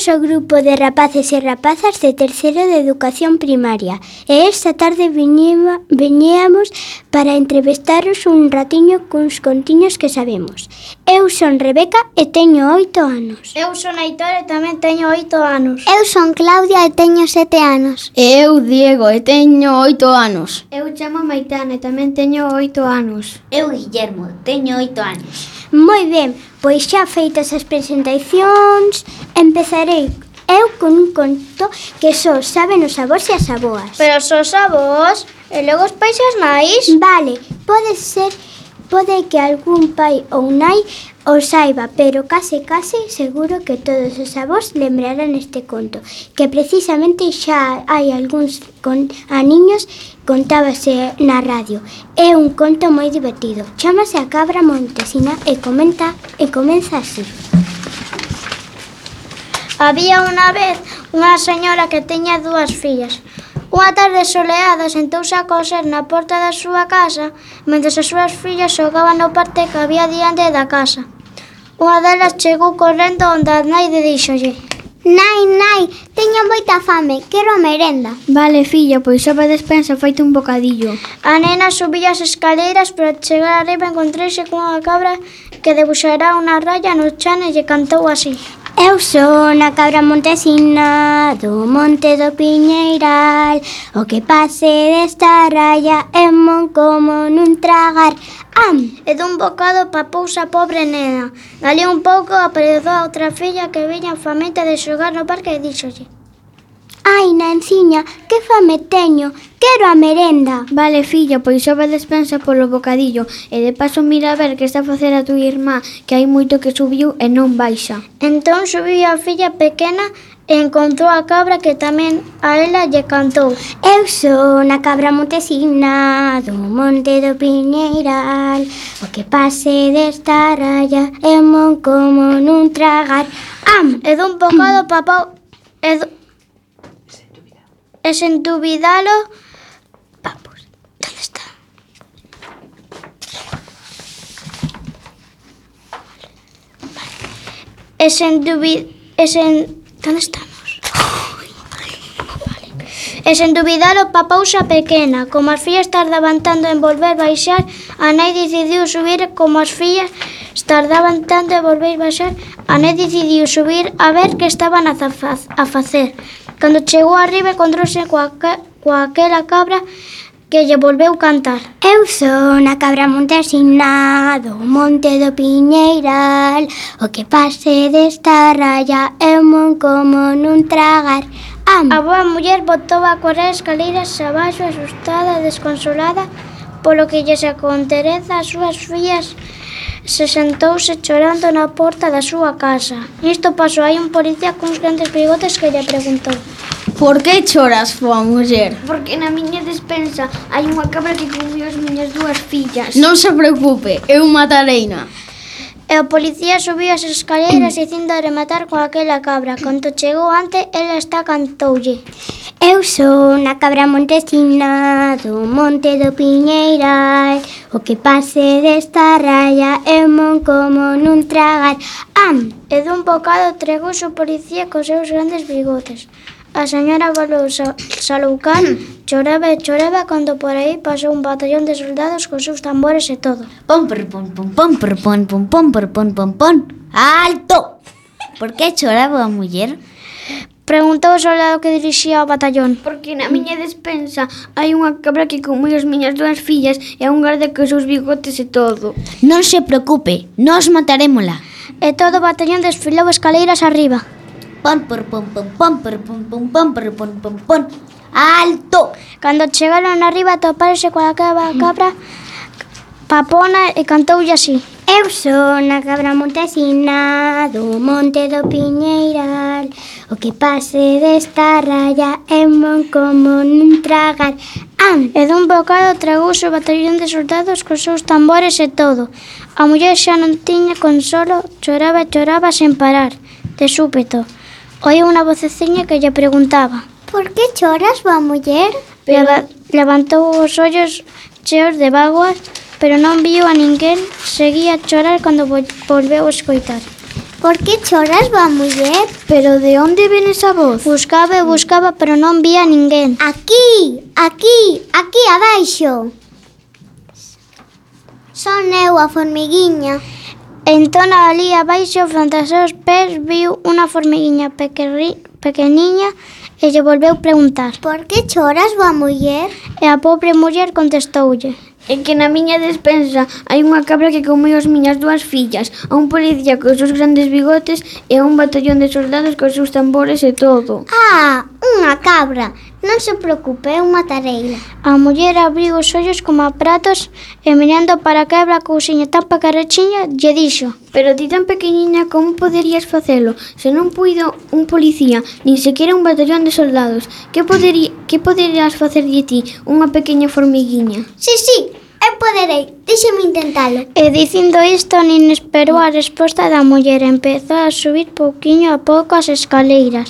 Somos o grupo de rapaces e rapazas de terceiro de educación primaria e esta tarde viñema, viñeamos para entrevistaros un ratiño cuns contiños que sabemos. Eu son Rebeca e teño oito anos. Eu son Aitor e tamén teño oito anos. Eu son Claudia e teño sete anos. E eu Diego e teño oito anos. Eu chamo Maitane, tamén teño oito anos. Eu, Guillermo, teño oito anos. Moi ben, pois xa feitas as presentacións, empezarei eu con un conto que só saben os avós e as aboas. Pero só os avós e logo os pais e as nais? Vale, pode ser Pode que algún pai ou nai o saiba, pero case case seguro que todos os avós lembrarán este conto, que precisamente xa hai algúns con, a niños contábase na radio. É un conto moi divertido. Chámase a cabra montesina e comenta e comeza así. Había unha vez unha señora que teña dúas fillas. Unha tarde soleada sentouse a coser na porta da súa casa mentre as súas fillas xogaban no parque que había diante da casa. Unha delas chegou correndo onde a nai de díxolle Nai, nai, teño moita fame, quero merenda. Vale, filla, pois sopa despensa feito un bocadillo. A nena subía as escaleiras para chegar arriba e cunha cabra que debuxará unha raya no chan e lle cantou así. Eu son a cabra montesina do monte do Piñeiral. O que pase desta raya é mon como nun tragar. Am, e dun bocado pa pousa pobre nena. Dali un pouco apareceu a outra filla que veña famenta de xogar no parque e díxolle. Ai, Nanciña, que fame teño, quero a merenda. Vale, filla, pois sobe a despensa polo bocadillo e de paso mira a ver que está a facer a túa irmá, que hai moito que subiu e non baixa. Entón subiu a filla pequena e encontrou a cabra que tamén a ela lle cantou. Eu son a cabra montesina do monte do Piñeiral, o que pase desta raya é mon como nun tragar. Am! E dun bocado papau, e dun e sen dubidalo, vamos, ¿dónde está? Vale. E sen dubid e sen... onde estamos? Vale. E sen dubidalo, papousa pequena, como as fillas tardaban tanto en volver baixar, a nai decidiu subir como as fillas tardaban tanto en volver baixar, a nai decidiu subir a ver que estaban a, a facer. Cando chegou arriba encontrouse coa, coa aquela cabra que lle volveu cantar. Eu son a cabra montesina do monte do Piñeiral, o que pase desta raya é mon como nun tragar. Am. A boa muller botou a correr escaleiras abaixo asustada, desconsolada, polo que lles acontereza as súas fillas se sentouse chorando na porta da súa casa. Isto pasou hai un policía cuns grandes bigotes que lle preguntou Por que choras, foa muller? Porque na miña despensa hai unha cabra que comiu as miñas dúas fillas. Non se preocupe, eu matareina. E o policía subiu as escaleiras e cindo rematar con aquela cabra. Canto chegou ante, ela está cantoulle. Eu sou na cabra montesina do monte do Piñeiral O que pase desta raya é mon como nun tragar Am! E dun bocado tregoso o policía cos seus grandes bigotes A señora volveu saloucar, choraba e choraba cando por aí pasou un batallón de soldados cos seus tambores e todo. Pom per pom pom pom per pom pom pom per pom pom pom. Alto! Por que choraba a muller? Preguntou o soldado que dirixía o batallón. Porque na miña despensa hai unha cabra que comeu as miñas dúas fillas e un un garda cos seus bigotes e todo. Non se preocupe, nós matarémola. E todo o batallón desfilou escaleiras arriba. Alto! Cando chegaron arriba toparse coa cabra, cabra papona e cantoulle así. Eu son a cabra montesina do monte do Piñeiral O que pase desta raya é mon como nun tragar Am. E dun bocado tragouse o batallón de soldados cos seus tambores e todo A muller xa non tiña consolo, choraba e choraba sen parar De súpeto Oía unha voceciña que lle preguntaba Por que choras, boa muller? Leva, levantou os ollos cheos de vaguas, pero non viu a ninguén, seguía a chorar cando volveu a escoitar. Por que choras, boa muller? Pero de onde ven esa voz? Buscaba e buscaba, pero non vía ninguén. Aquí, aquí, aquí abaixo. Son eu a formiguiña. Entón ali abaixo, fronte aos seus pés, viu unha formiguinha pequerri, pequeniña e lle volveu preguntar. Por que choras, boa muller? E a pobre muller contestoulle. É que na miña despensa hai unha cabra que comeu as miñas dúas fillas, a un policía cos seus grandes bigotes e a un batallón de soldados cos seus tambores e todo. Ah, Unha cabra, non se preocupe, eu matareila. A muller abriu os ollos como a pratos e mirando para a quebra a cousiña tan pacarrechiña lle dixo Pero ti tan pequeniña como poderías facelo? Se non puido un policía, nin sequera un batallón de soldados Que, poderí, que poderías facer de ti unha pequena formiguiña? Si, sí, si, sí, eu poderei, deixeme intentalo E dicindo isto nin esperou a resposta da muller Empezou a subir pouquiño a pouco as escaleiras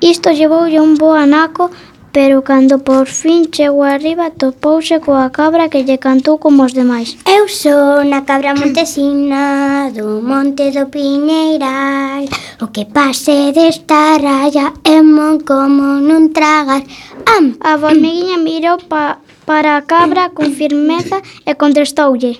Isto levoulle un bo anaco, pero cando por fin chegou arriba topouse coa cabra que lle cantou como os demais. Eu son a cabra montesina do monte do Piñeiral. O que pase desta raya é mon como non tragar Am! A formiguinha mirou pa, para a cabra con firmeza e contestoulle.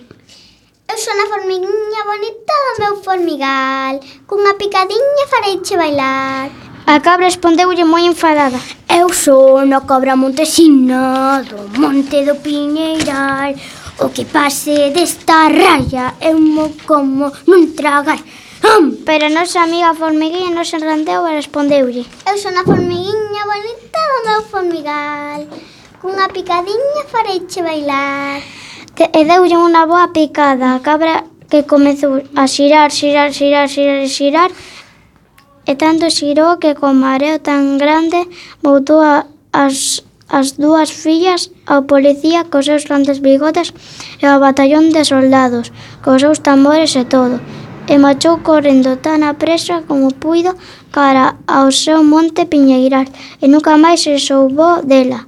Eu son a formiguinha bonita do meu formigal. Cunha picadiña fareiche bailar. A cabra respondeulle moi enfadada. Eu son a cabra montesina do monte do Piñeiral. O que pase desta raya eu mo como non tragar. Hum! Pero a nosa amiga formiguinha non se rendeu e respondeulle. Eu son a formiguinha bonita do meu formigal. Cunha picadiña fareiche bailar. Que, e deulle unha boa picada. A cabra que comezou a xirar, xirar, xirar, xirar, xirar, xirar E tanto xirou que co mareo tan grande botou a, as, as dúas fillas ao policía cos seus grandes bigotes e ao batallón de soldados, cos seus tambores e todo. E marchou correndo tan a presa como puido cara ao seu monte Piñeiral e nunca máis se soubou dela.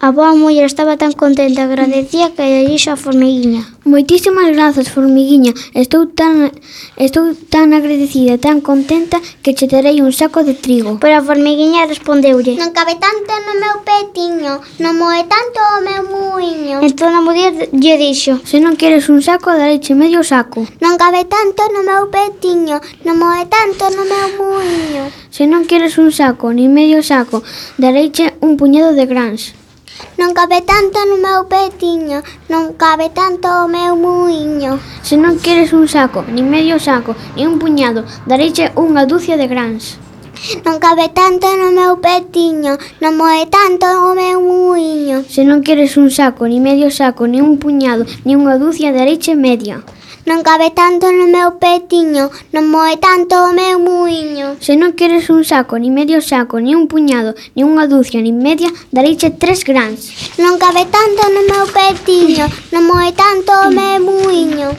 A boa muller estaba tan contenta, agradecía que lle dixo a formiguiña. Moitísimas grazas, formiguiña. Estou tan estou tan agradecida, tan contenta que che darei un saco de trigo. Pero a formiguiña respondeulle. Non cabe tanto no meu petiño, non moe tanto o meu muiño. Entón a muller lle dixo. Se non queres un saco, dareiche medio saco. Non cabe tanto no meu petiño, non moe tanto no meu muiño. Se non queres un saco, ni medio saco, dareiche un puñado de grans. Non cabe tanto no meu petiño, non cabe tanto o meu muiño. Se non queres un saco, ni medio saco, ni un puñado, dareiche unha dúcia de grans. Non cabe tanto no meu petiño, non moe tanto o meu muiño. Se non queres un saco, ni medio saco, ni un puñado, ni unha dúcia, dareiche media. Non cabe tanto no meu petiño, non moe tanto o meu muiño. Se non queres un saco, ni medio saco, ni un puñado, ni unha dúcia, ni media, dareiche tres grans. Non cabe tanto no meu petiño, non moe tanto o meu muiño.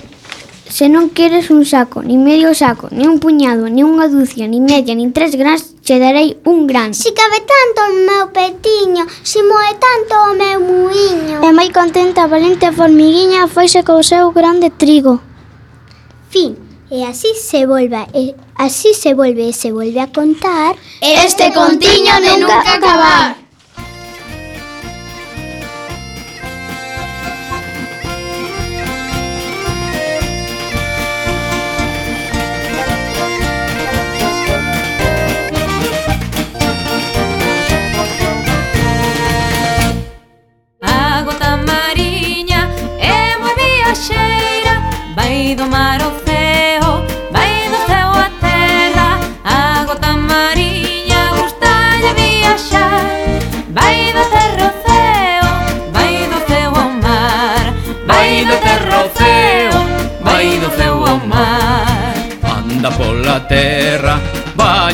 Se non queres un saco, ni medio saco, ni un puñado, ni unha dúcia, ni media, nin tres grans, che darei un gran. Si cabe tanto o meu petiño, si moe tanto o meu muiño. E moi contenta, valente formiguinha, foise co seu grande trigo. Fin E así se volve, e así se volve e se volve a contar Este contiño de nunca acabar.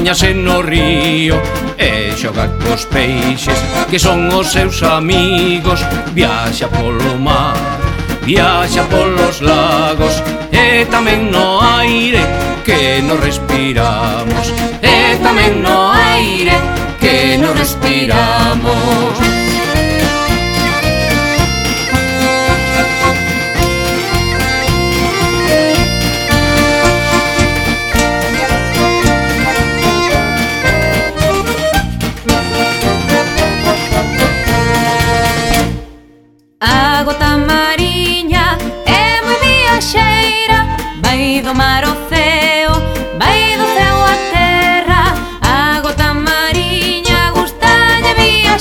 bañase no río e xoga cos peixes que son os seus amigos. Viaxa polo mar viaxa polos lagos e tamén no aire que nos respiramos. E tamén no aire que nos respiramos.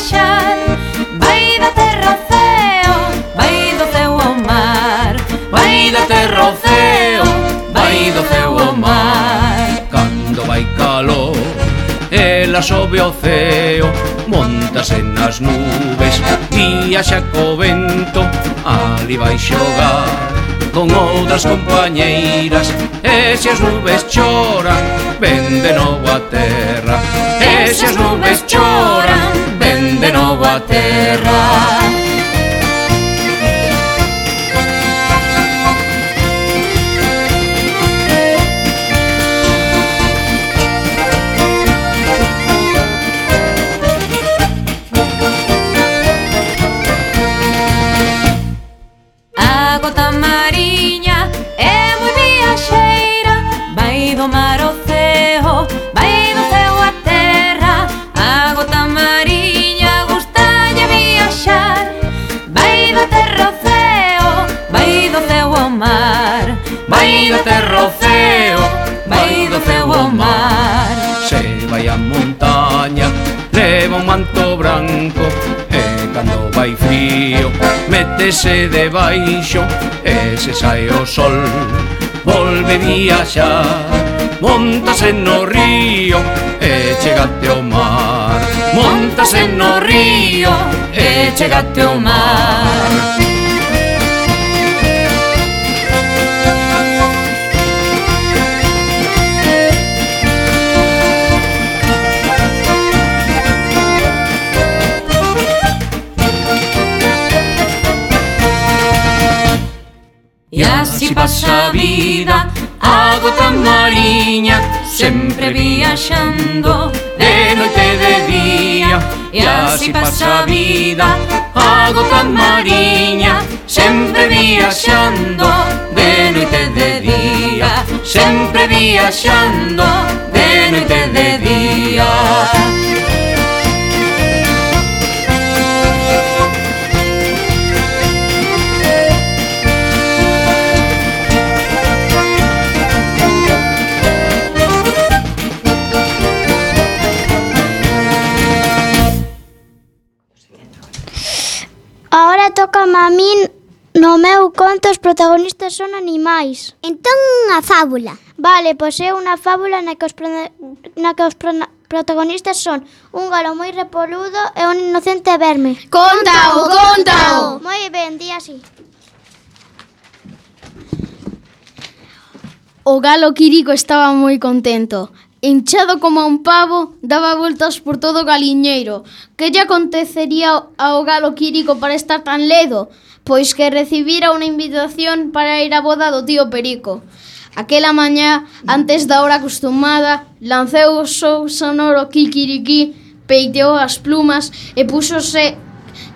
viaxar Vai da terra ao ceo, vai do ceo ao mar. Vai da terra ao ceo, vai do ceo ao mar. Cando vai calor, ela sobe ao ceo Montase nas nubes, viaxa co vento Ali vai xogar con outras compañeiras. E se as nubes choran, vende novo a terra. E se as nubes choran, πατέρα. escondese debaixo E se sai o sol Volve viaxar Montase no río e chegate ao mar. Montase no río e chegate ao mar. así pasa a vida Agota mariña, sempre viaxando De noite e de día. E así pasa a vida Agota mariña, sempre viaxando De noite e de día. Sempre viaxando De noite e de día. Ahora toca a min no meu conto os protagonistas son animais. Entón unha fábula. Vale, pois é unha fábula na que os, pro... na que os pro... protagonistas son un galo moi repoludo e un inocente verme. Contao, contao. Moi ben, di así. O galo Quirico estaba moi contento. Inchado como un pavo, daba voltas por todo o galiñeiro. Que lle acontecería ao galo quírico para estar tan ledo? Pois que recibira unha invitación para ir á boda do tío Perico. Aquela mañá, antes da hora acostumada, lanceu o seu sonoro kikiriki, peiteou as plumas e púxose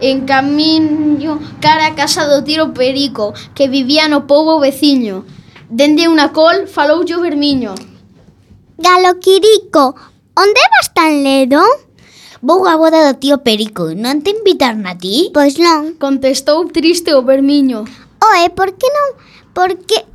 en camiño cara a casa do tiro Perico, que vivía no povo veciño. Dende unha col, faloulle o vermiño. Galo Quirico, onde vas tan ledo? Vou a boda do tío Perico, non te invitaron a ti? Pois non. Contestou triste o vermiño. Oe, por que non? Por que...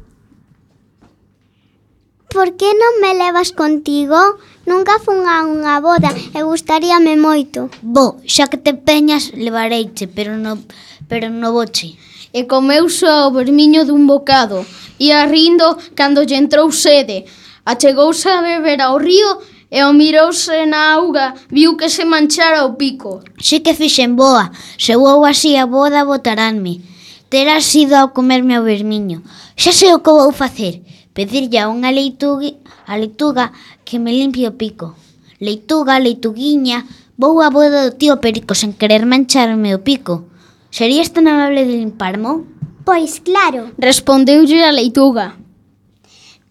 Por que non me levas contigo? Nunca fun a unha boda e gustaríame moito. Bo, xa que te peñas, levareiche, pero non, pero no boche. E comeu só o vermiño dun bocado. Ia rindo cando lle entrou sede. Achegouse a beber ao río e ao mirouse na auga viu que se manchara o pico. Si que fixen boa, se vou así a boda botaranme. Terás sido ao comerme o vermiño. Xa sei o que vou facer, pedirlle a unha leituga, a leituga que me limpie o pico. Leituga, leituguiña, vou a boda do tío Perico sen querer mancharme o pico. Serías tan amable de limparmo? Pois claro, respondeulle a leituga.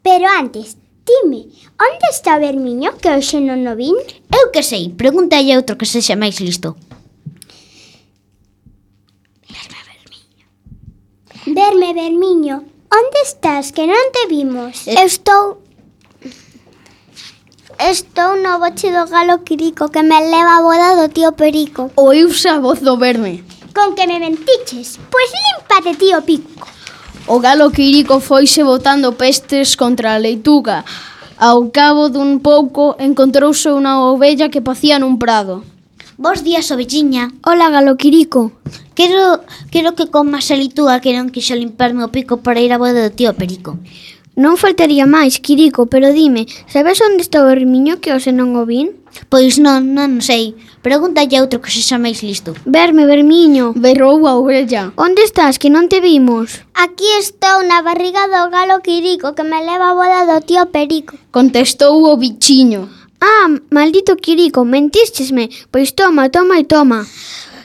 Pero antes, Dime, onde está Bermiño que hoxe non o vin? Eu que sei, pregúntalle a outro que sexa máis listo. Verme, Bermiño. Verme, Bermiño. Onde estás que non te vimos? Eu estou Estou no boche do galo quirico que me leva a boda do tío Perico. Oíuse a voz do verme. Con que me mentiches, pois límpate, tío Pico. O galo quirico foise botando pestes contra a leituga. Ao cabo dun pouco encontrouse unha ovella que pacía nun prado. Bos días, ovelliña. Hola, galo quirico. Quero, quero que comas a leituga que non quixo limparme o pico para ir a boda do tío Perico. Non faltaría máis, Quirico, pero dime, sabes onde está o ermiño que hoxe non o vin? Pois non, non sei. Pregúntalle a outro que sexa máis listo. Verme, Vermiño. Berrou a orella. Onde estás, que non te vimos? Aquí estou na barriga do galo Quirico, que me leva a boda do tío Perico. Contestou o bichiño. Ah, maldito Quirico, mentístesme. Pois toma, toma e toma.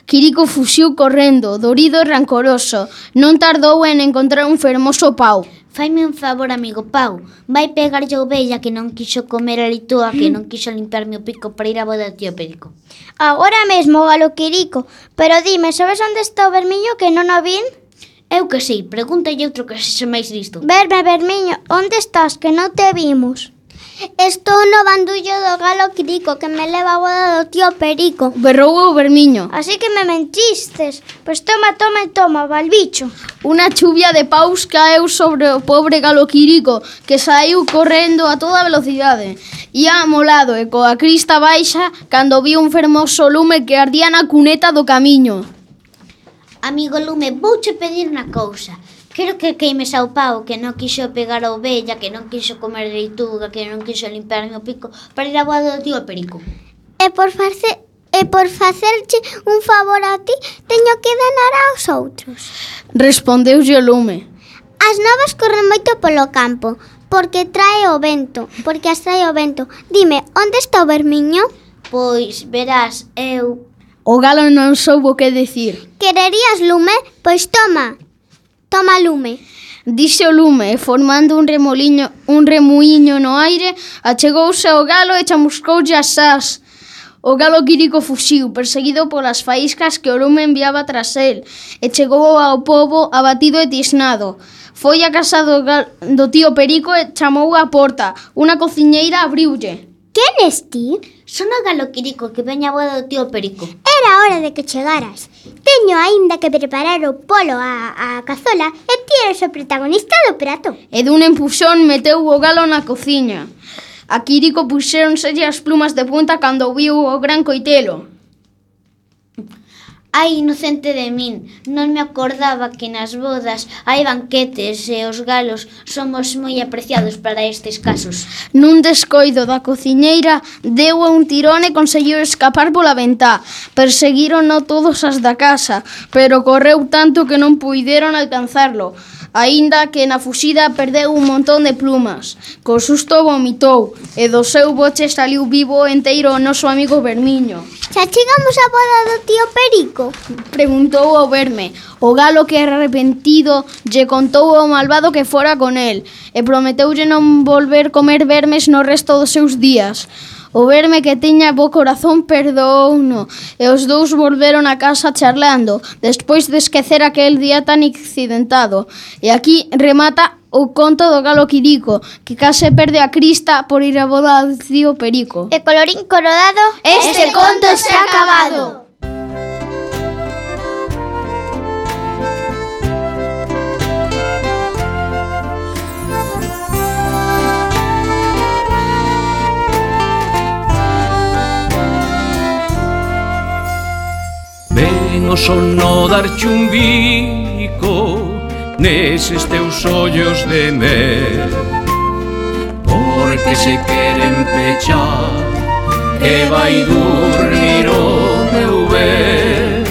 Quirico fuxiu correndo, dorido e rancoroso. Non tardou en encontrar un fermoso pau. Faime un favor, amigo Pau. Vai pegarlle a ovella que non quixo comer a litúa, que non quixo limparme o pico para ir a boda tío Perico. Agora mesmo, galo quirico. Pero dime, sabes onde está o vermiño que non o vin? Eu que sei, pregúntalle outro que sexa máis listo. Verme, vermiño, onde estás que non te vimos? Estou no bandullo do galo quirico que me leva a boda do tío Perico. Berrou o vermiño. Así que me mentistes. Pois toma, toma e toma, balbicho. Unha chuvia de paus caeu sobre o pobre galo quirico que saiu correndo a toda velocidade. Ia amolado e coa crista baixa cando viu un fermoso lume que ardía na cuneta do camiño. Amigo Lume, vouche pedir unha cousa. Quero que queimes ao pau, que non quixo pegar a ovella, que non quixo comer leituga, que non quixo limparme o pico, para ir a boda do tío Perico. E por farse e por facerche un favor a ti, teño que danar aos outros. Respondeulle o lume. As novas corren moito polo campo, porque trae o vento, porque as trae o vento. Dime, onde está o vermiño? Pois, verás, eu... O galo non soubo que decir. Quererías lume? Pois toma, toma lume. Dixe o lume e formando un remoliño, un remuiño no aire, achegouse ao galo e chamuscoulle as as. O galo quirico fuxiu, perseguido polas faíscas que o lume enviaba tras el, e chegou ao povo abatido e tisnado. Foi a casa do, gal, do tío Perico e chamou á porta. Unha cociñeira abriulle. Quen es ti? Son Sona galoquirico que veña a boda do tío Perico. Era hora de que chegaras. Teño aínda que preparar o polo á, a cazola e ti eres o protagonista do prato. E dun empuxón meteu o galo na cociña. A Quirico puxéronselle as plumas de punta cando viu o gran coitelo. Ai, inocente de min, non me acordaba que nas bodas hai banquetes e os galos somos moi apreciados para estes casos. Nun descoido da cociñeira deu a un tirón e conseguiu escapar pola ventá. Perseguírono todos as da casa, pero correu tanto que non puideron alcanzarlo aínda que na fuxida perdeu un montón de plumas. Co susto vomitou e do seu boche saliu vivo enteiro o noso amigo Bermiño. Xa chegamos á boda do tío Perico? Preguntou ao verme. O galo que arrepentido lle contou ao malvado que fora con el e prometeulle non volver comer vermes no resto dos seus días. O verme que tiña bo corazón perdouno e os dous volveron a casa charlando despois de esquecer aquel día tan accidentado. E aquí remata o conto do galo quirico que case perde a crista por ir a boda do tío Perico. E colorín corodado, este conto está acabado. non sono darche un bico neses teus ollos de mel. Porque se queren pechar Que vai dormir o meu ben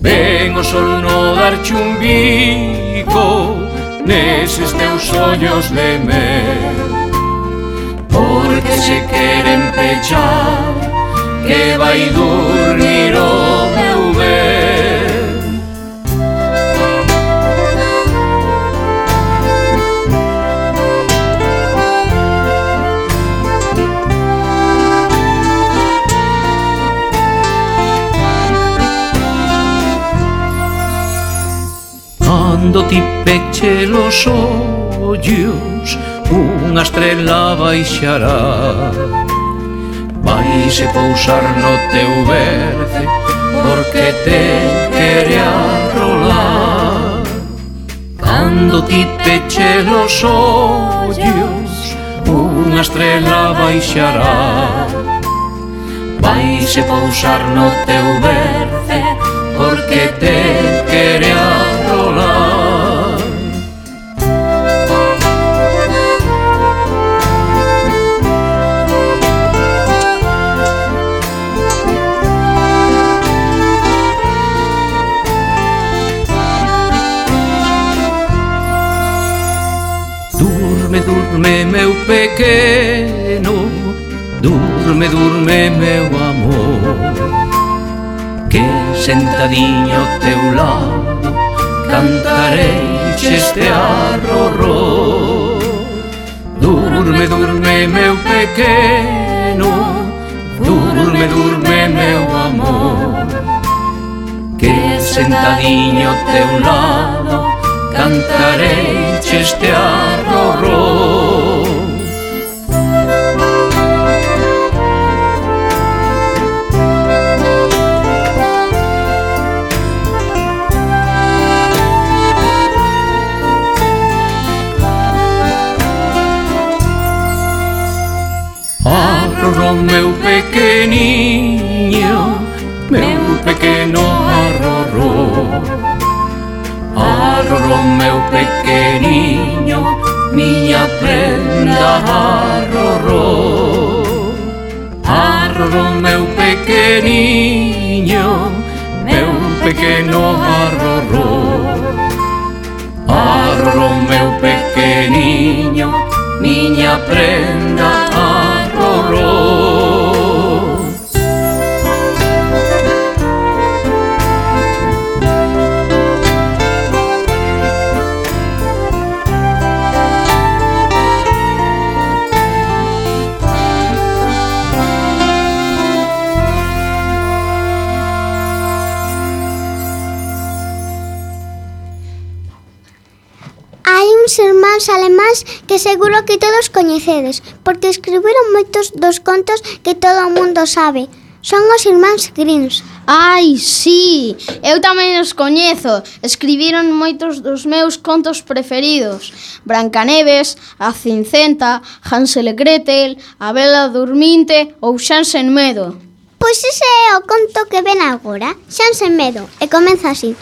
ven o sol no darche un bico neses teus ollos de mel. Porque se queren pechar que vai dormir o meu Cando ti peche los ollos Unha estrela baixará. Vaise pousar no teu berce Porque te quere arrolar. Cando ti peche los ollos Unha estrela baixará. Vaise pousar no teu berce Porque te durme meu pequeno. Durme, durme meu amor. Que sentadiño teu lado Cantarei este arrorro Durme, durme meu pequeno. Durme, durme meu amor. Que sentadiño teu lado cantarei este arrorro meu pequeniño, meu pequeno arrorró. Arrorró, meu pequeniño, miña prenda arrorró. Arrorró, meu pequeniño, meu pequeno arrorró. Arrorró, meu pequeniño, miña prenda que seguro que todos coñecedes, porque escribiron moitos dos contos que todo o mundo sabe. Son os irmáns Grimms. Ai, sí, eu tamén os coñezo. Escribiron moitos dos meus contos preferidos. Brancaneves, A Cincenta, Hansel e Gretel, A Bela Durminte ou Xan sen medo. Pois ese é o conto que ven agora, Xan sen medo, e comeza así.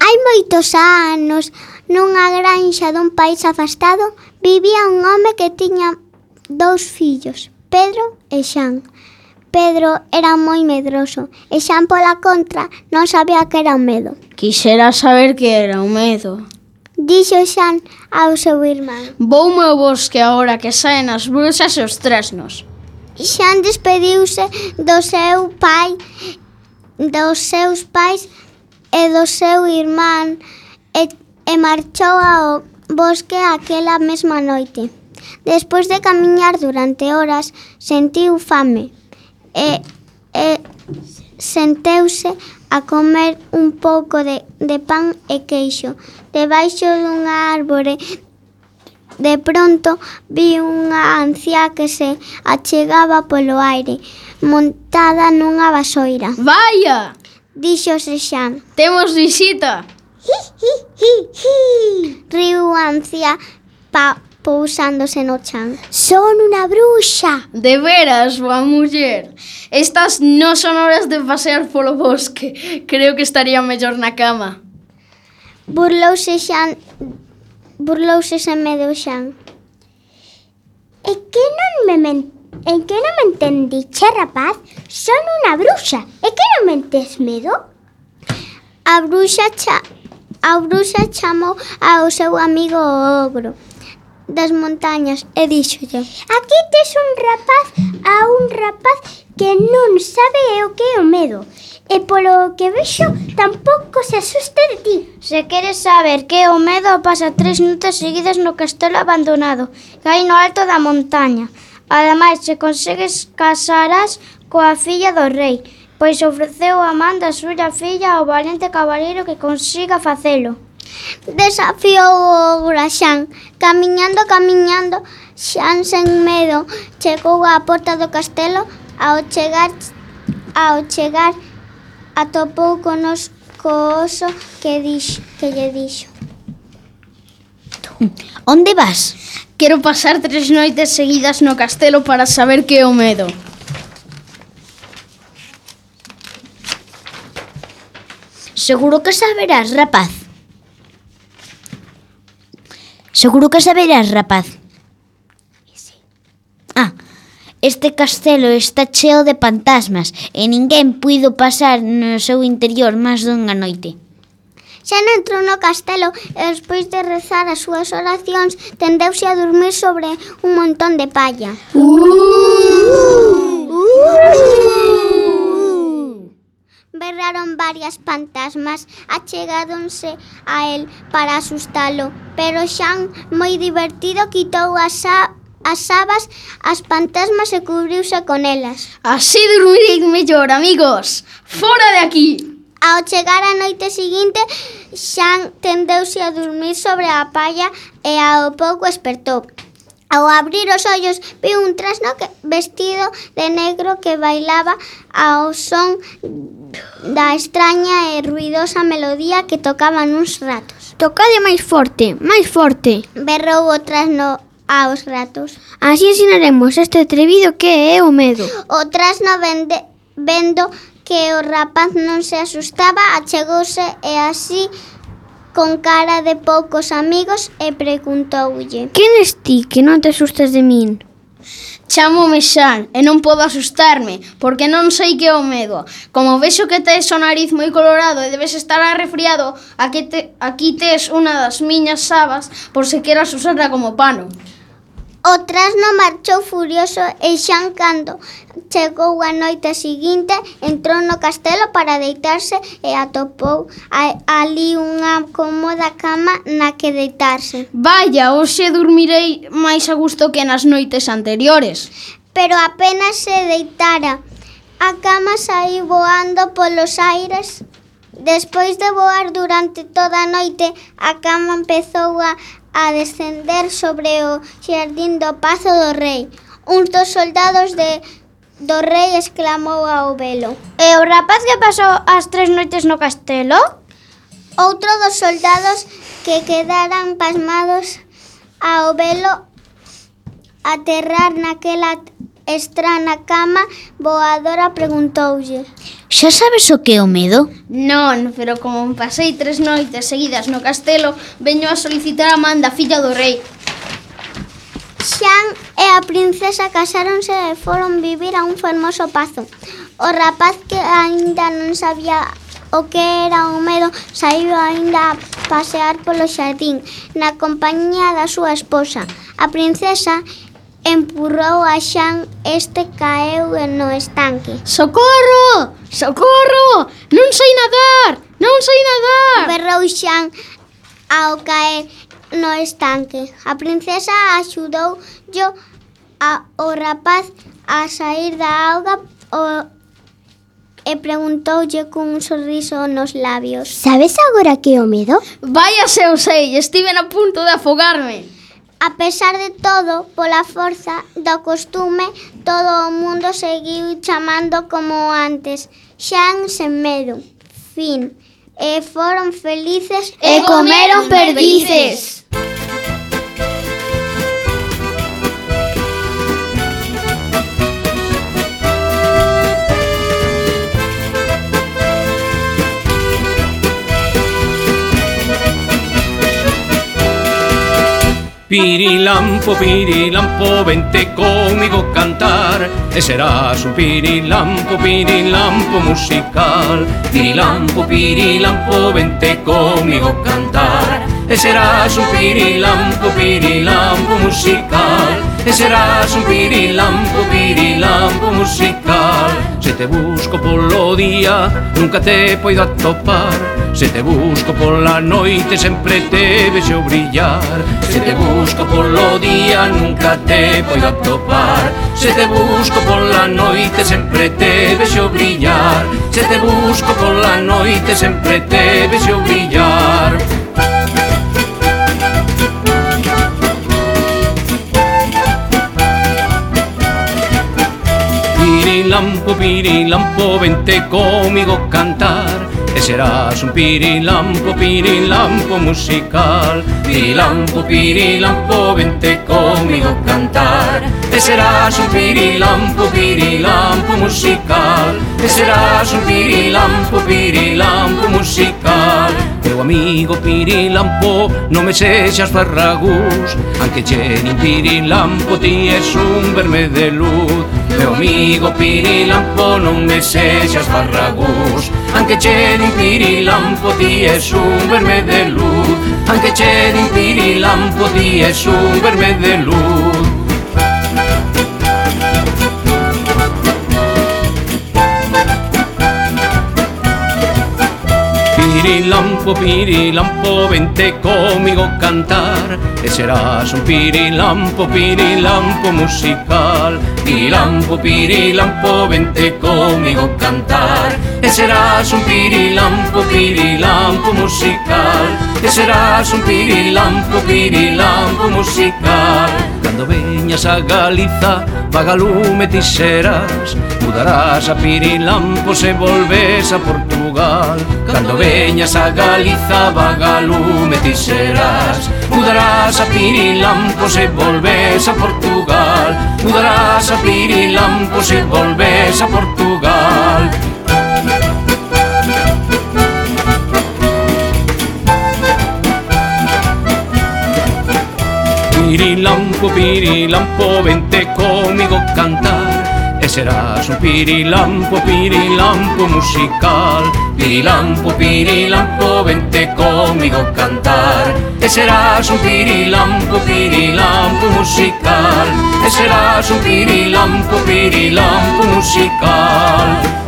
Hai moitos anos, Nunha granxa dun país afastado vivía un home que tiña dous fillos, Pedro e Xan. Pedro era moi medroso e Xan pola contra non sabía que era o medo. Quixera saber que era o medo. Dixo Xan ao seu irmán. Vou meu bosque agora que saen as bruxas e os tresnos. Xan despediuse do seu pai, dos seus pais e do seu irmán e marchou ao bosque aquela mesma noite. Despois de camiñar durante horas, sentiu fame e, e senteuse a comer un pouco de, de pan e queixo. Debaixo dunha árbore De pronto vi unha anciá que se achegaba polo aire, montada nunha vasoira. Vaya! Dixo Xan. Temos visita! Riu Ancia pa pousándose no chan. Son unha bruxa. De veras, boa muller. Estas non son horas de pasear polo bosque. Creo que estaría mellor na cama. Burlouse xan... Burlouse sen medo xan. E que non me mentiu? E que non me entendiche, rapaz? Son unha bruxa. E que non mentes medo? A bruxa cha A bruxa chamou ao seu amigo ogro das montañas e díxolle Aquí tes un rapaz a un rapaz que non sabe o que é o medo e polo que vexo tampouco se asusta de ti. Se queres saber que é o medo pasa tres noites seguidas no castelo abandonado que hai no alto da montaña. Ademais, se consegues casarás coa filla do rei pois ofreceu a man da súa filla ao valente cabaleiro que consiga facelo. Desafiou o Graxán, camiñando, camiñando, xan sen medo, chegou á porta do castelo, ao chegar ao chegar atopou conos co oso que dix, que lle dixo. Onde vas? Quero pasar tres noites seguidas no castelo para saber que é o medo. Seguro que saberás, rapaz. Seguro que saberás, rapaz. Ah, este castelo está cheo de fantasmas e ninguén puido pasar no seu interior máis dunha noite. Xan entrou no castelo e despois de rezar as súas oracións tendeuse a dormir sobre un montón de palla. Uh! Uh! Uh! berraron varias fantasmas achegáronse a el para asustalo, pero Xan, moi divertido, quitou as a as sabas, as fantasmas e cubriuse con elas. Así dormirei mellor, amigos. Fora de aquí. Ao chegar a noite seguinte, Xan tendeuse a dormir sobre a palla e ao pouco espertou. Ao abrir os ollos, viu un trasno que, vestido de negro que bailaba ao son da extraña e ruidosa melodía que tocaban uns ratos. Tocade máis forte, máis forte. Berrou o trasno aos ratos. Así ensinaremos este atrevido que é o medo. O trasno vende, vendo que o rapaz non se asustaba, achegouse e así con cara de poucos amigos e preguntoulle Quen es ti que non te asustas de min? Chámome Xan e non podo asustarme porque non sei que é o medo. Como vexo que tes o nariz moi colorado e debes estar arrefriado, aquí, te, aquí tes unha das miñas sabas por se queras usarla como pano. O trasno marchou furioso e xan cando chegou a noite seguinte entrou no castelo para deitarse e atopou a, ali unha cómoda cama na que deitarse. Vaya, hoxe dormirei máis a gusto que nas noites anteriores. Pero apenas se deitara, a cama saiu voando polos aires Despois de voar durante toda a noite, a cama empezou a, a descender sobre o xardín do Pazo do Rei. Un dos soldados de do rei exclamou ao velo. E o rapaz que pasou as tres noites no castelo? Outro dos soldados que quedaran pasmados ao velo aterrar naquela Estrana cama voadora preguntoulle Xa sabes o que é o medo? Non, pero como me pasei tres noites seguidas no castelo veño a solicitar a manda filla do rei Xan e a princesa casáronse e foron vivir a un fermoso pazo O rapaz que aínda non sabía o que era o medo saiu aínda a pasear polo xardín na compañía da súa esposa. A princesa empurrou a Xan, este caeu no estanque. Socorro! Socorro! Non sei nadar! Non sei nadar! Berrou Xan ao caer no estanque. A princesa axudou yo a, o rapaz a sair da auga o, e preguntoulle cun sorriso nos labios. Sabes agora que o medo? Vaya se eu sei, estiven a punto de afogarme. A pesar de todo, pola forza do costume, todo o mundo seguiu chamando como antes, Xan sen medo. Fin. E foron felices e comeron perdices. Pirilampo, pirilampo, vente conmigo cantar. E serás un pirilampo, pirilampo musical. Pirilampo, pirilampo, vente conmigo cantar. E serás un pirilampo, pirilampo musical. E serás un pirilampo, pirilampo musical. Se te busco polo día, nunca te poido atopar. Se te busco pola noite, sempre te vexo brillar. Se te busco polo día, nunca te poido atopar. Se te busco pola noite, sempre te vexo brillar. Se te busco pola noite, sempre te vexo brillar. Pirilampo, pirilampo, vente conmigo cantar e serás un pirilampo, pirilampo musical. Pirilampo, pirilampo, vente conmigo cantar. E serás un pirilampo, pirilampo musical. E serás un pirilampo, pirilampo musical. Meu amigo pirilampo, non me sexas farragús, anche chenin pirilampo, ti es un verme de luz meu amigo Pirilampo non me sexas barragús. Anque che din Pirilampo ti es un verme de luz. Anque che din Pirilampo ti es un verme de luz. Pirilampo, pirilampo, vente conmigo cantar. E serás un pirilampo, pirilampo musical. Pirilampo, pirilampo, vente conmigo cantar. E serás un pirilampo, pirilampo musical. E serás un pirilampo, pirilampo musical. Cando veñas a Galiza, vagalume ti serás. Mudarás a pirilampo se volves a Portugal. Cando veñas a Galiza, vagalume ti serás. Mudarás a pirilampo se volves a Portugal. Portugal, mudarás a Pirilampo si volvés a Portugal. Pirilampo, pirilampo, vente conmigo cantar serás un pirilampo, pirilampo musical. Pirilampo, pirilampo, vente comigo cantar. E serás un pirilampo, pirilampo musical. E serás un pirilampo, pirilampo musical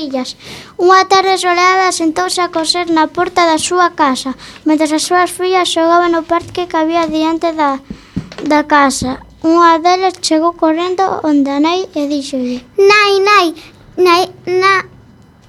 marabillas. Unha tarde soleada sentouse a coser na porta da súa casa, mentre as súas fillas xogaban no parque que había diante da, da casa. Unha delas chegou correndo onde a nai e díxolle Nai, nai, nai, na,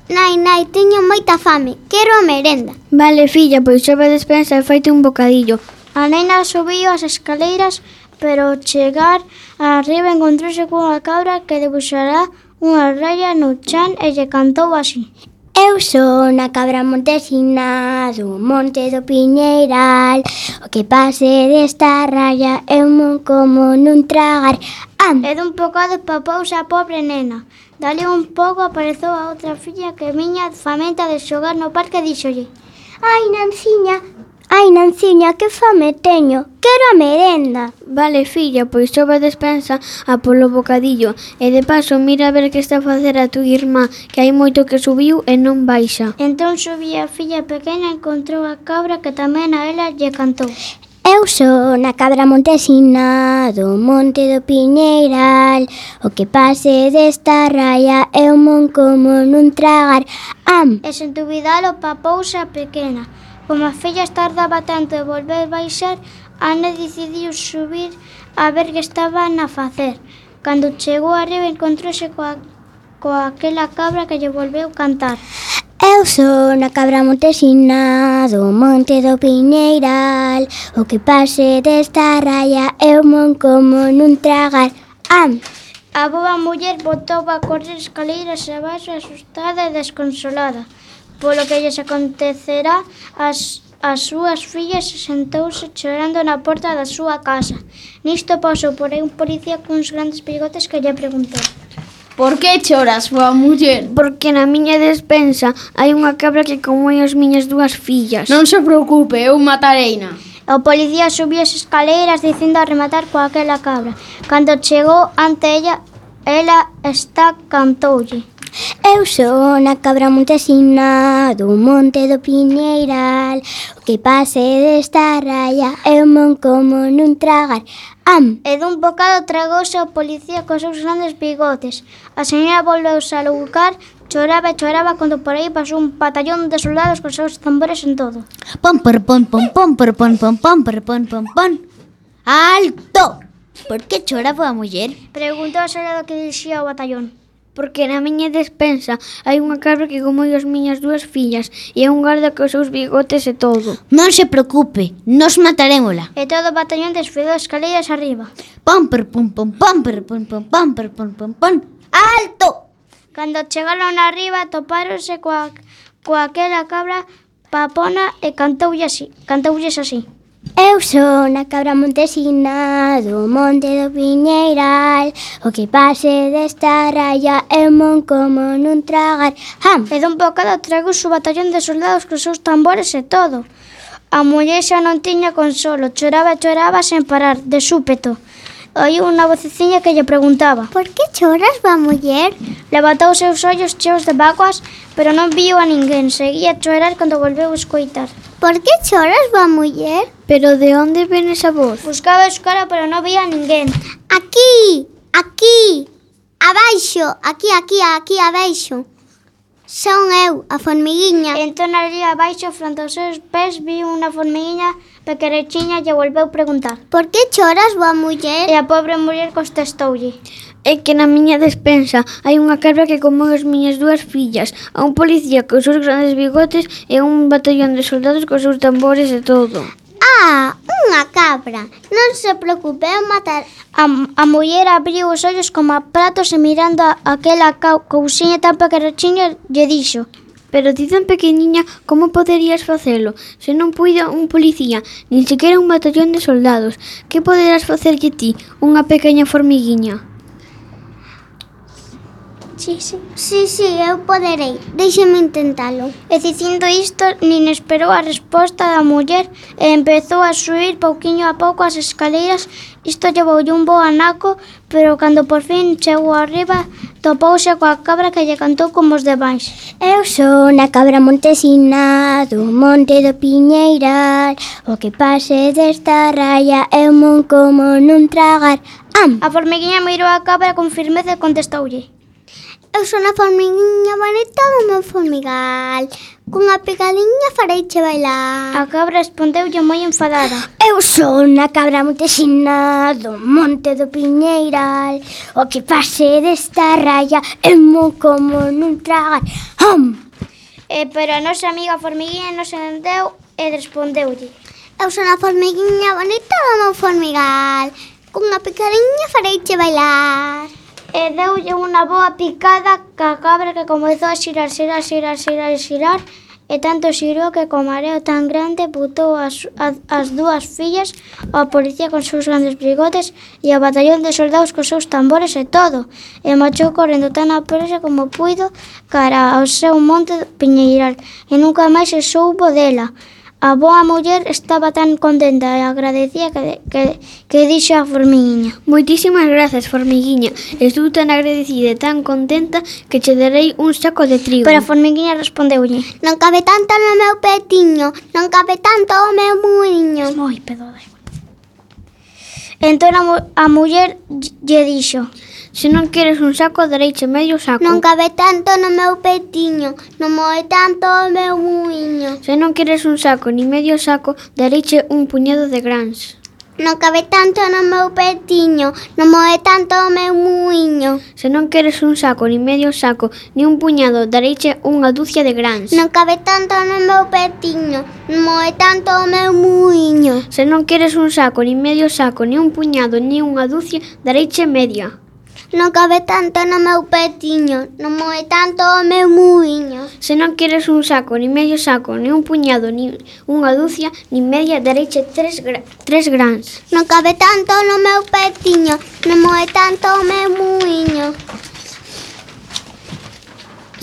nai, nai, teño moita fame, quero a merenda Vale, filla, pois sobe a despensa e faite un bocadillo A nena subiu as escaleiras, pero ao chegar arriba encontrouse cunha cabra que debuxará unha raya no chan e lle cantou así. Eu son a cabra montesina do monte do Piñeiral O que pase desta raya eu mon como nun tragar Am. E dun bocado papouse a pobre nena Dali un pouco apareceu a outra filla que miña famenta de xogar no parque e dixolle Ai, Nanciña, Ai, Nanciña, que fame teño. Quero a merenda. Vale, filla, pois sobe a despensa a polo bocadillo. E de paso, mira a ver que está a facer a tu irmá, que hai moito que subiu e non baixa. Entón subía a filla pequena e encontrou a cabra que tamén a ela lle cantou. Eu son a cabra montesina do monte do Piñeiral O que pase desta raya un mon como nun tragar Am! E sen dubidalo papouse a pequena Como a filla tardaba tanto en volver baixar, Ana decidiu subir a ver que estaban a facer. Cando chegou arriba encontrouse coa, coa aquela cabra que lle volveu cantar. Eu son a cabra montesina do monte do Piñeiral O que pase desta raya eu mon como nun tragar Am! A boa muller botou a correr escaleiras abaixo asustada e desconsolada polo que lles acontecerá as, as súas fillas e sentouse chorando na porta da súa casa. Nisto pasou por aí un policía cuns grandes bigotes que lle preguntou. Por que choras, boa muller? Porque na miña despensa hai unha cabra que comoi as miñas dúas fillas. Non se preocupe, eu matareina. O policía subiu as escaleiras dicindo a rematar coa aquela cabra. Cando chegou ante ella, ela está cantoulle. Eu son a cabra montesina do monte do Piñeiral O que pase desta raya eu mon como nun tragar Am! E dun bocado tragouse o policía cos seus grandes bigotes A señora volveu salucar Choraba e choraba cando por aí pasou un batallón de soldados cos seus tambores en todo Pom per pom pom pom per pom pom pom per pom pom pom Alto! Por que choraba a muller? Preguntou o soldado que dirixía o batallón Porque na miña despensa hai unha cabra que comoi as miñas dúas fillas e un garda cos seus bigotes e todo. Non se preocupe, nos matarémola. E todo o batallón desfilou escaleiras arriba. Pom, per, pom, pom, pom, per, pom, pom, pom, per, pom, pom, pom. Alto! Cando chegaron arriba, topáronse coa, coa aquela cabra papona e cantoulle así, cantoulles así. Eu son a cabra montesina do monte do Piñeiral. O que pase desta raya é mon como nun tragar. Ham! E pouco bocado trago o batallón de soldados cos seus tambores e todo. A muller xa non tiña consolo, choraba e choraba sen parar, de súpeto. Oí unha voceciña que lle preguntaba Por que choras, va muller? Levantou os seus ollos cheos de vacuas pero non viu a ninguén Seguía a chorar cando volveu escoitar Por que choras, va muller? Pero de onde ven esa voz? Buscaba a escola pero non vía a ninguén Aquí, aquí, abaixo, aquí, aquí, aquí, abaixo Son eu, a formiguiña Entón ali abaixo, fronte aos seus pés, viu unha formiguiña Pequerechiña lle volveu preguntar. Por que choras, boa muller? E a pobre muller contestoulle. É que na miña despensa hai unha cabra que comeu as miñas dúas fillas, a un policía cos seus grandes bigotes e un batallón de soldados cos seus tambores e todo. Ah, unha cabra. Non se preocupe, eu matar. A, a muller abriu os ollos como a pratos e mirando a, aquela cou cousiña tan pequerechiña lle dixo. Pero ti tan pequeniña, como poderías facelo? Se non puido un policía, nin sequera un batallón de soldados, que poderás facerlle ti, unha pequena formiguiña? Sí, sí. Sí, sí, eu poderei. Déixeme intentalo. E dicindo isto, nin esperou a resposta da muller e empezou a subir pouquiño a pouco as escaleiras Isto llevoulle un bo anaco, pero cando por fin chegou arriba, topouse coa cabra que lle cantou como os de baixo. Eu son a cabra montesina do monte do Piñeiral, o que pase desta raya un mon como nun tragar. Am! A formiguinha mirou a cabra con firmeza e contestoulle. Eu son a formiguinha bonita do meu formigal, cunha picadiña fareiche bailar. A cabra respondeulle moi enfadada. Eu sou unha cabra montesina do monte do Piñeiral, o que pase desta raya é mo como nun tragar. Hom! E, pero a nosa amiga formiguinha non se entendeu e respondeulle. Eu sou unha formiguinha bonita do meu formigal, cunha picadiña fareiche bailar e deulle unha boa picada ca cabra que comezou a xirar, xirar, xirar, xirar, xirar e tanto xirou que co mareo tan grande putou as, as, as dúas fillas ao policía con seus grandes bigotes e ao batallón de soldados cos seus tambores e todo e marchou correndo tan a presa como puido cara ao seu monte piñeiral e nunca máis se soubo dela. A boa muller estaba tan contenta e agradecía que, que, que dixo a formiguinha. Moitísimas grazas, Formiguiña. Estou tan agradecida e tan contenta que che darei un saco de trigo. Pero a formiguinha respondeulle. Non cabe tanto no meu petiño, non cabe tanto no meu muiño. Moi pedo Entón a, mu a muller lle dixo. Se non queres un saco, dareiche medio saco. Non cabe tanto no meu petiño, non moe tanto o meu muiño. Se non queres un saco, ni medio saco, dareiche un puñado de grans. Non cabe tanto no meu petiño, non moe tanto o meu muiño. Se non queres un saco, ni medio saco, ni un puñado, dareiche unha dúcia de grans. Non cabe tanto no meu petiño, non moe tanto o meu muiño. Se non queres un saco, ni medio saco, ni un puñado, ni unha dúcia, dareiche media non cabe tanto no meu petiño, non moe tanto o meu muiño. Se non queres un saco, ni medio saco, ni un puñado, ni unha dúcia, ni media, dereche tres, gra tres grans. Non cabe tanto no meu petiño, non moe tanto o meu muiño.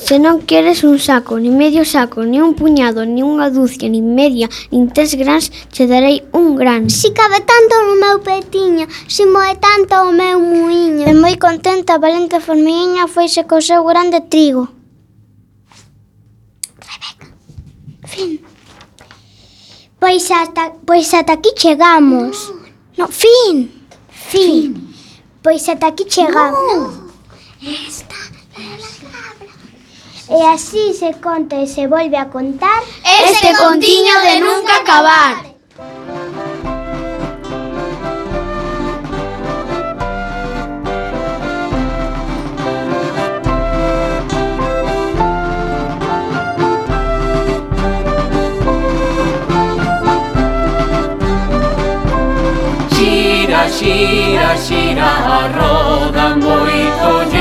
Se non queres un saco, ni medio saco, ni un puñado, ni unha dúcia, ni media, nin tres grans, che darei un gran. Si cabe tanto no meu petiño, si moe tanto o meu muiño. E moi contenta a valente formiña foise co seu grande trigo. Rebeca. Fin. Pois ata, pois ata aquí chegamos. No, no fin. Fin. fin. Pois ata aquí chegamos. No. Esta. E así se conta e se volve a contar Este contiño de nunca acabar. Xira, xira, xira a roda Moito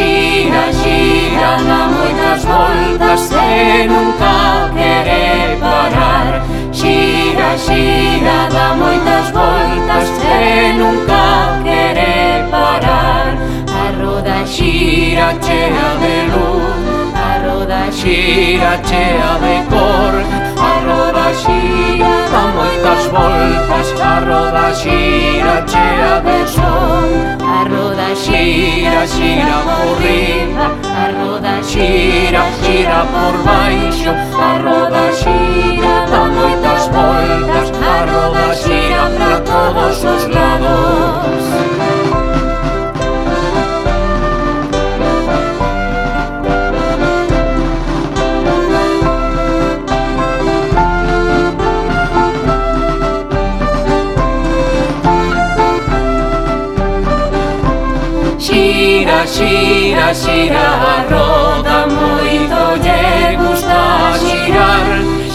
xira, xira na moitas voltas e nunca quere parar. Xira, xira, dá moitas voltas e nunca quere parar. A roda xira chea de luz xira chea de cor. A roda xira dá moitas voltas. A roda xira chea de sol. A roda xira, xira por riba. A roda xira, xira por baixo. A roda xira dá moitas voltas. A roda xira para todos os lados. xira, xira a roda Moito lle gusta xirar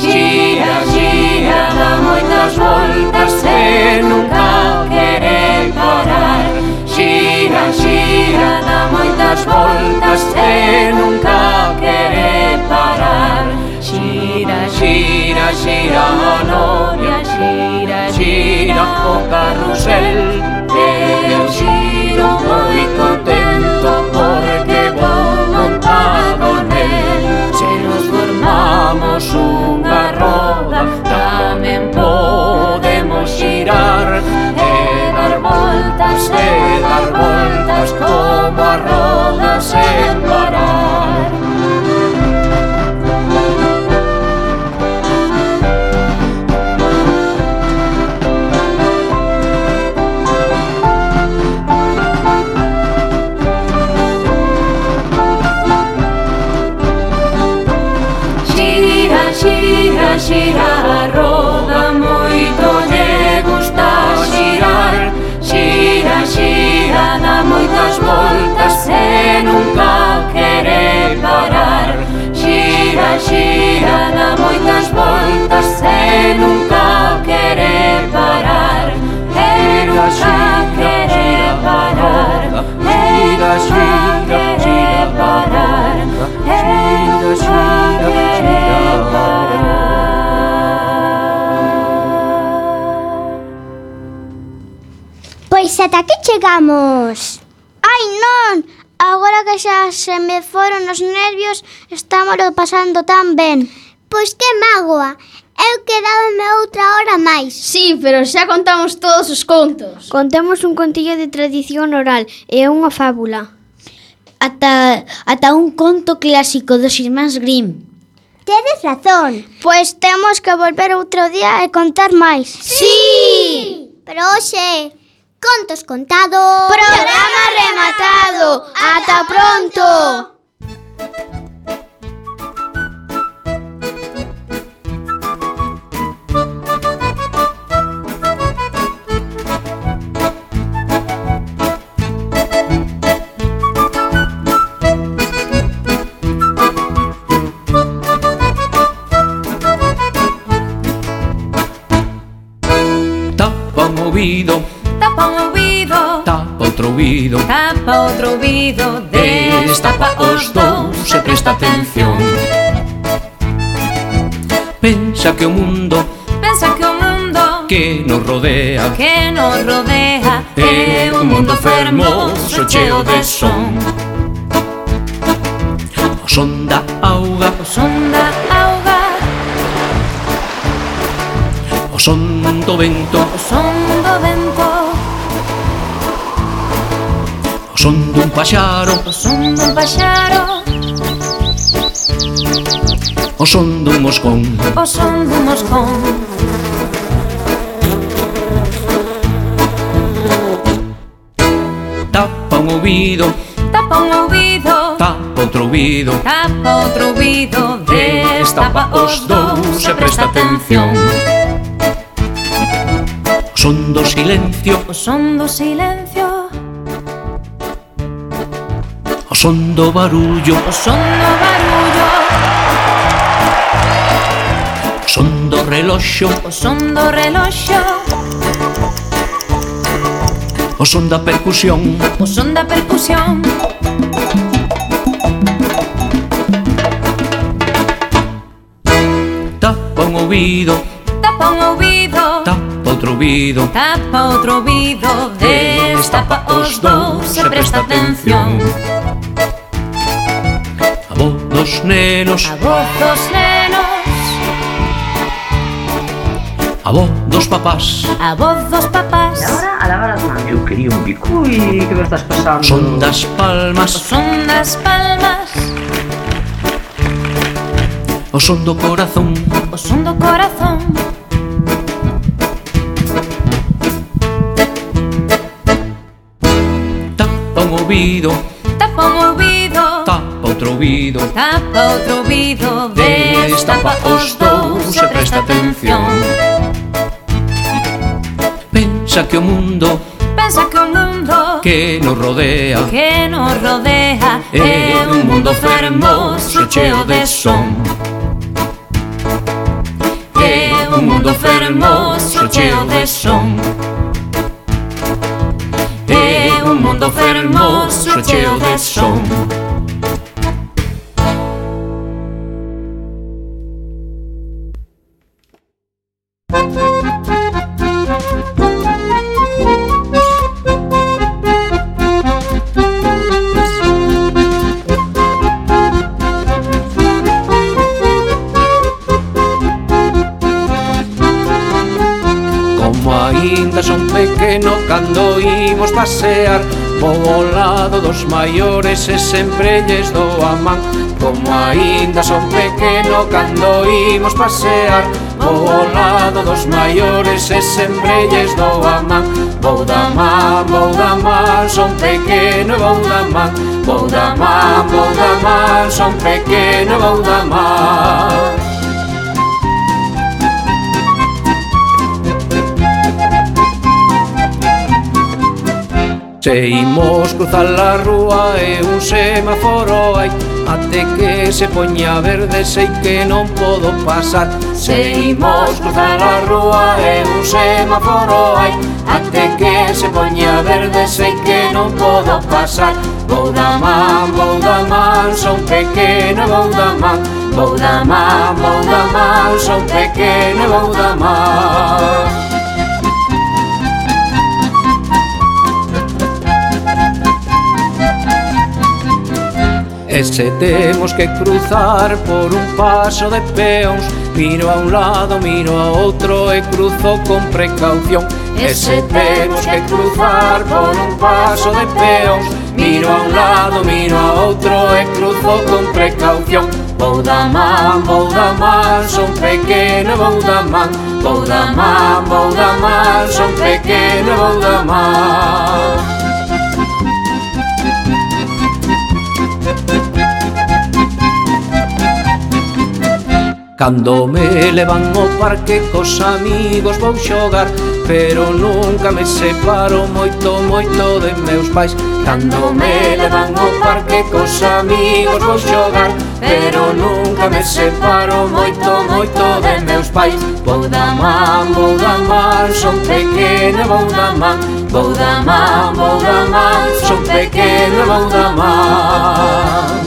Xira, xira, dá moitas voltas E nunca quere parar. Xira, xira, dá moitas voltas E nunca quere parar. Xira, xira, xira a noria, Xira, xira o carrusel eu xiro moi contento somos unha roda tamén podemos girar. E dar voltas e dar voltas como a roda sen parar gusta a roda moito lle gusta xirar, xira, xira, dá moitas voltas e nunca quere parar. Xira, xira, dá moitas voltas e nunca quere parar. E nunca quere parar. E nunca quere parar. E nunca quere parar. Pois ata aquí chegamos. Ai non, agora que xa se me foron os nervios, estámolo pasando tan ben. Pois que mágoa, eu ¿eh? quedábame outra hora máis. Sí, pero xa contamos todos os contos. Contamos un contillo de tradición oral eh, e unha fábula. Ata, ata un conto clásico dos irmáns Grimm. Tedes razón. Pois temos que volver outro día e contar máis. Sí! sí! Pero hoxe contos contados. Programa rematado. Ata pronto. ouvido Tapa outro ouvido Destapa os dous e presta atención. Pensa que o mundo Pensa que o mundo Que nos rodea Que nos rodea É un mundo fermoso cheo de son. O son da auga. O son da auga. O son do vento. O son do vento. O son dun paxaro. O son dun paxaro. O son dun moscón. O son dun moscón. Tapa un ouvido. Tapa un ouvido. Tapa outro ouvido. Tapa outro ouvido. Destapa os dous e presta atención. O son do silencio. O son do silencio. son do barullo. O son do barullo. Son do reloxo. O son do reloxo. O son da percusión. O son da percusión. Tapa un ouvido. Tapa un ouvido. Tapa outro ouvido. Tapa outro ouvido. Destapa os dous. Se presta atención, atención dos nenos. A voz dos nenos. A voz dos papás. A voz dos papás. E a lavar as mans. Eu quería un bico Ui, que me estás pasando Son das palmas o Son das palmas O son do corazón. O son do corazón. Tapa un ouvido Tapa un ouvido tapa outro ouvido. Tapa outro ouvido, ve os dous e presta atención. Pensa que o mundo Pensa que o mundo que nos rodea Que nos rodea É un mundo fermoso cheo de son. É un mundo fermoso cheo de son. É un mundo fermoso cheo de son. pasear Vou ao lado dos maiores e sempre lles dou a man Como aínda son pequeno cando imos pasear Vou ao lado dos maiores e sempre lles dou a man Vou da man, vou da man, son pequeno e vou da man Vou da man, vou da man, son pequeno e vou da man Se imos cruzar a rúa e un semáforo hai Ate que se poña verde sei que non podo pasar. Se imos cruzar a rúa e un semáforo hai Ate que se poña verde sei que non podo pasar. Vou da man, vou da man, son pequeno vou da man. Vou da man, vou da man, son pequeno vou da man. E se temos que cruzar por un paso de peóns Miro a un lado, miro a outro e cruzo con precaución. E se temos que cruzar por un paso de peóns Miro a un lado, miro a outro e cruzo con precaución. Vou da man, vou da man, son pequeno, vou da man. Vou da man, vou da man, son pequeno, vou da man. Cando me levan ao parque cos amigos vou xogar Pero nunca me separo moito, moito de meus pais. Cando me levan ao parque cos amigos vou xogar Pero nunca me separo moito, moito de meus pais. Vou da man, vou da man, son pequeno vou da man. Vou da man, vou da man, son pequeno vou da man.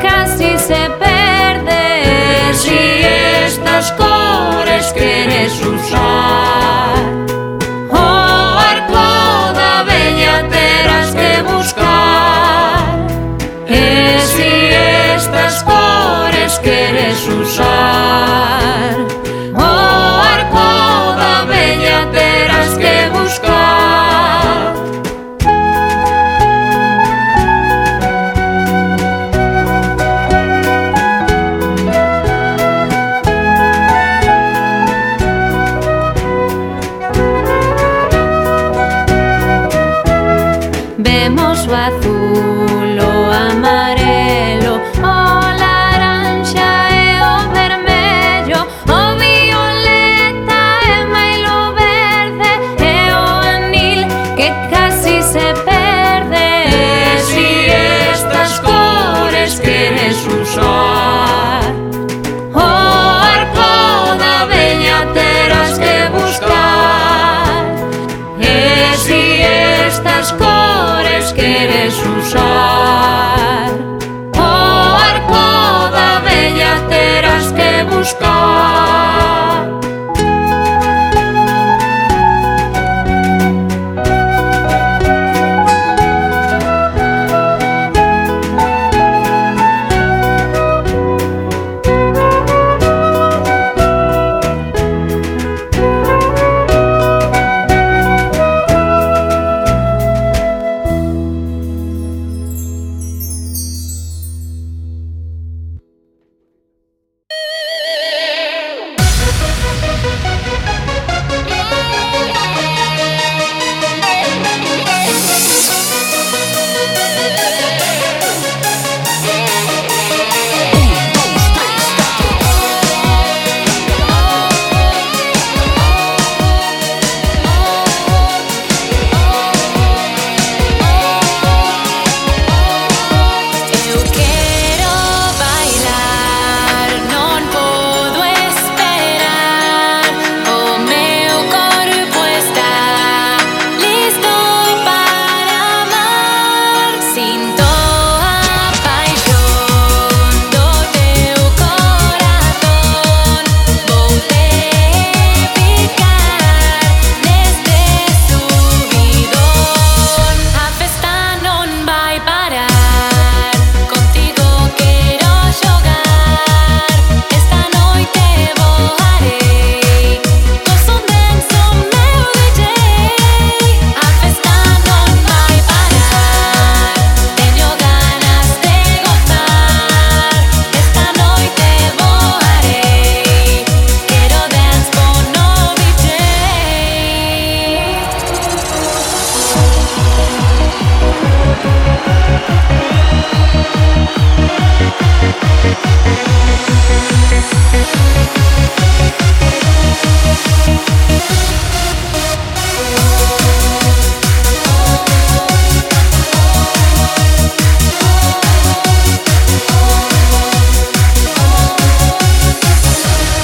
Casi se perde. Si estas cores queres usar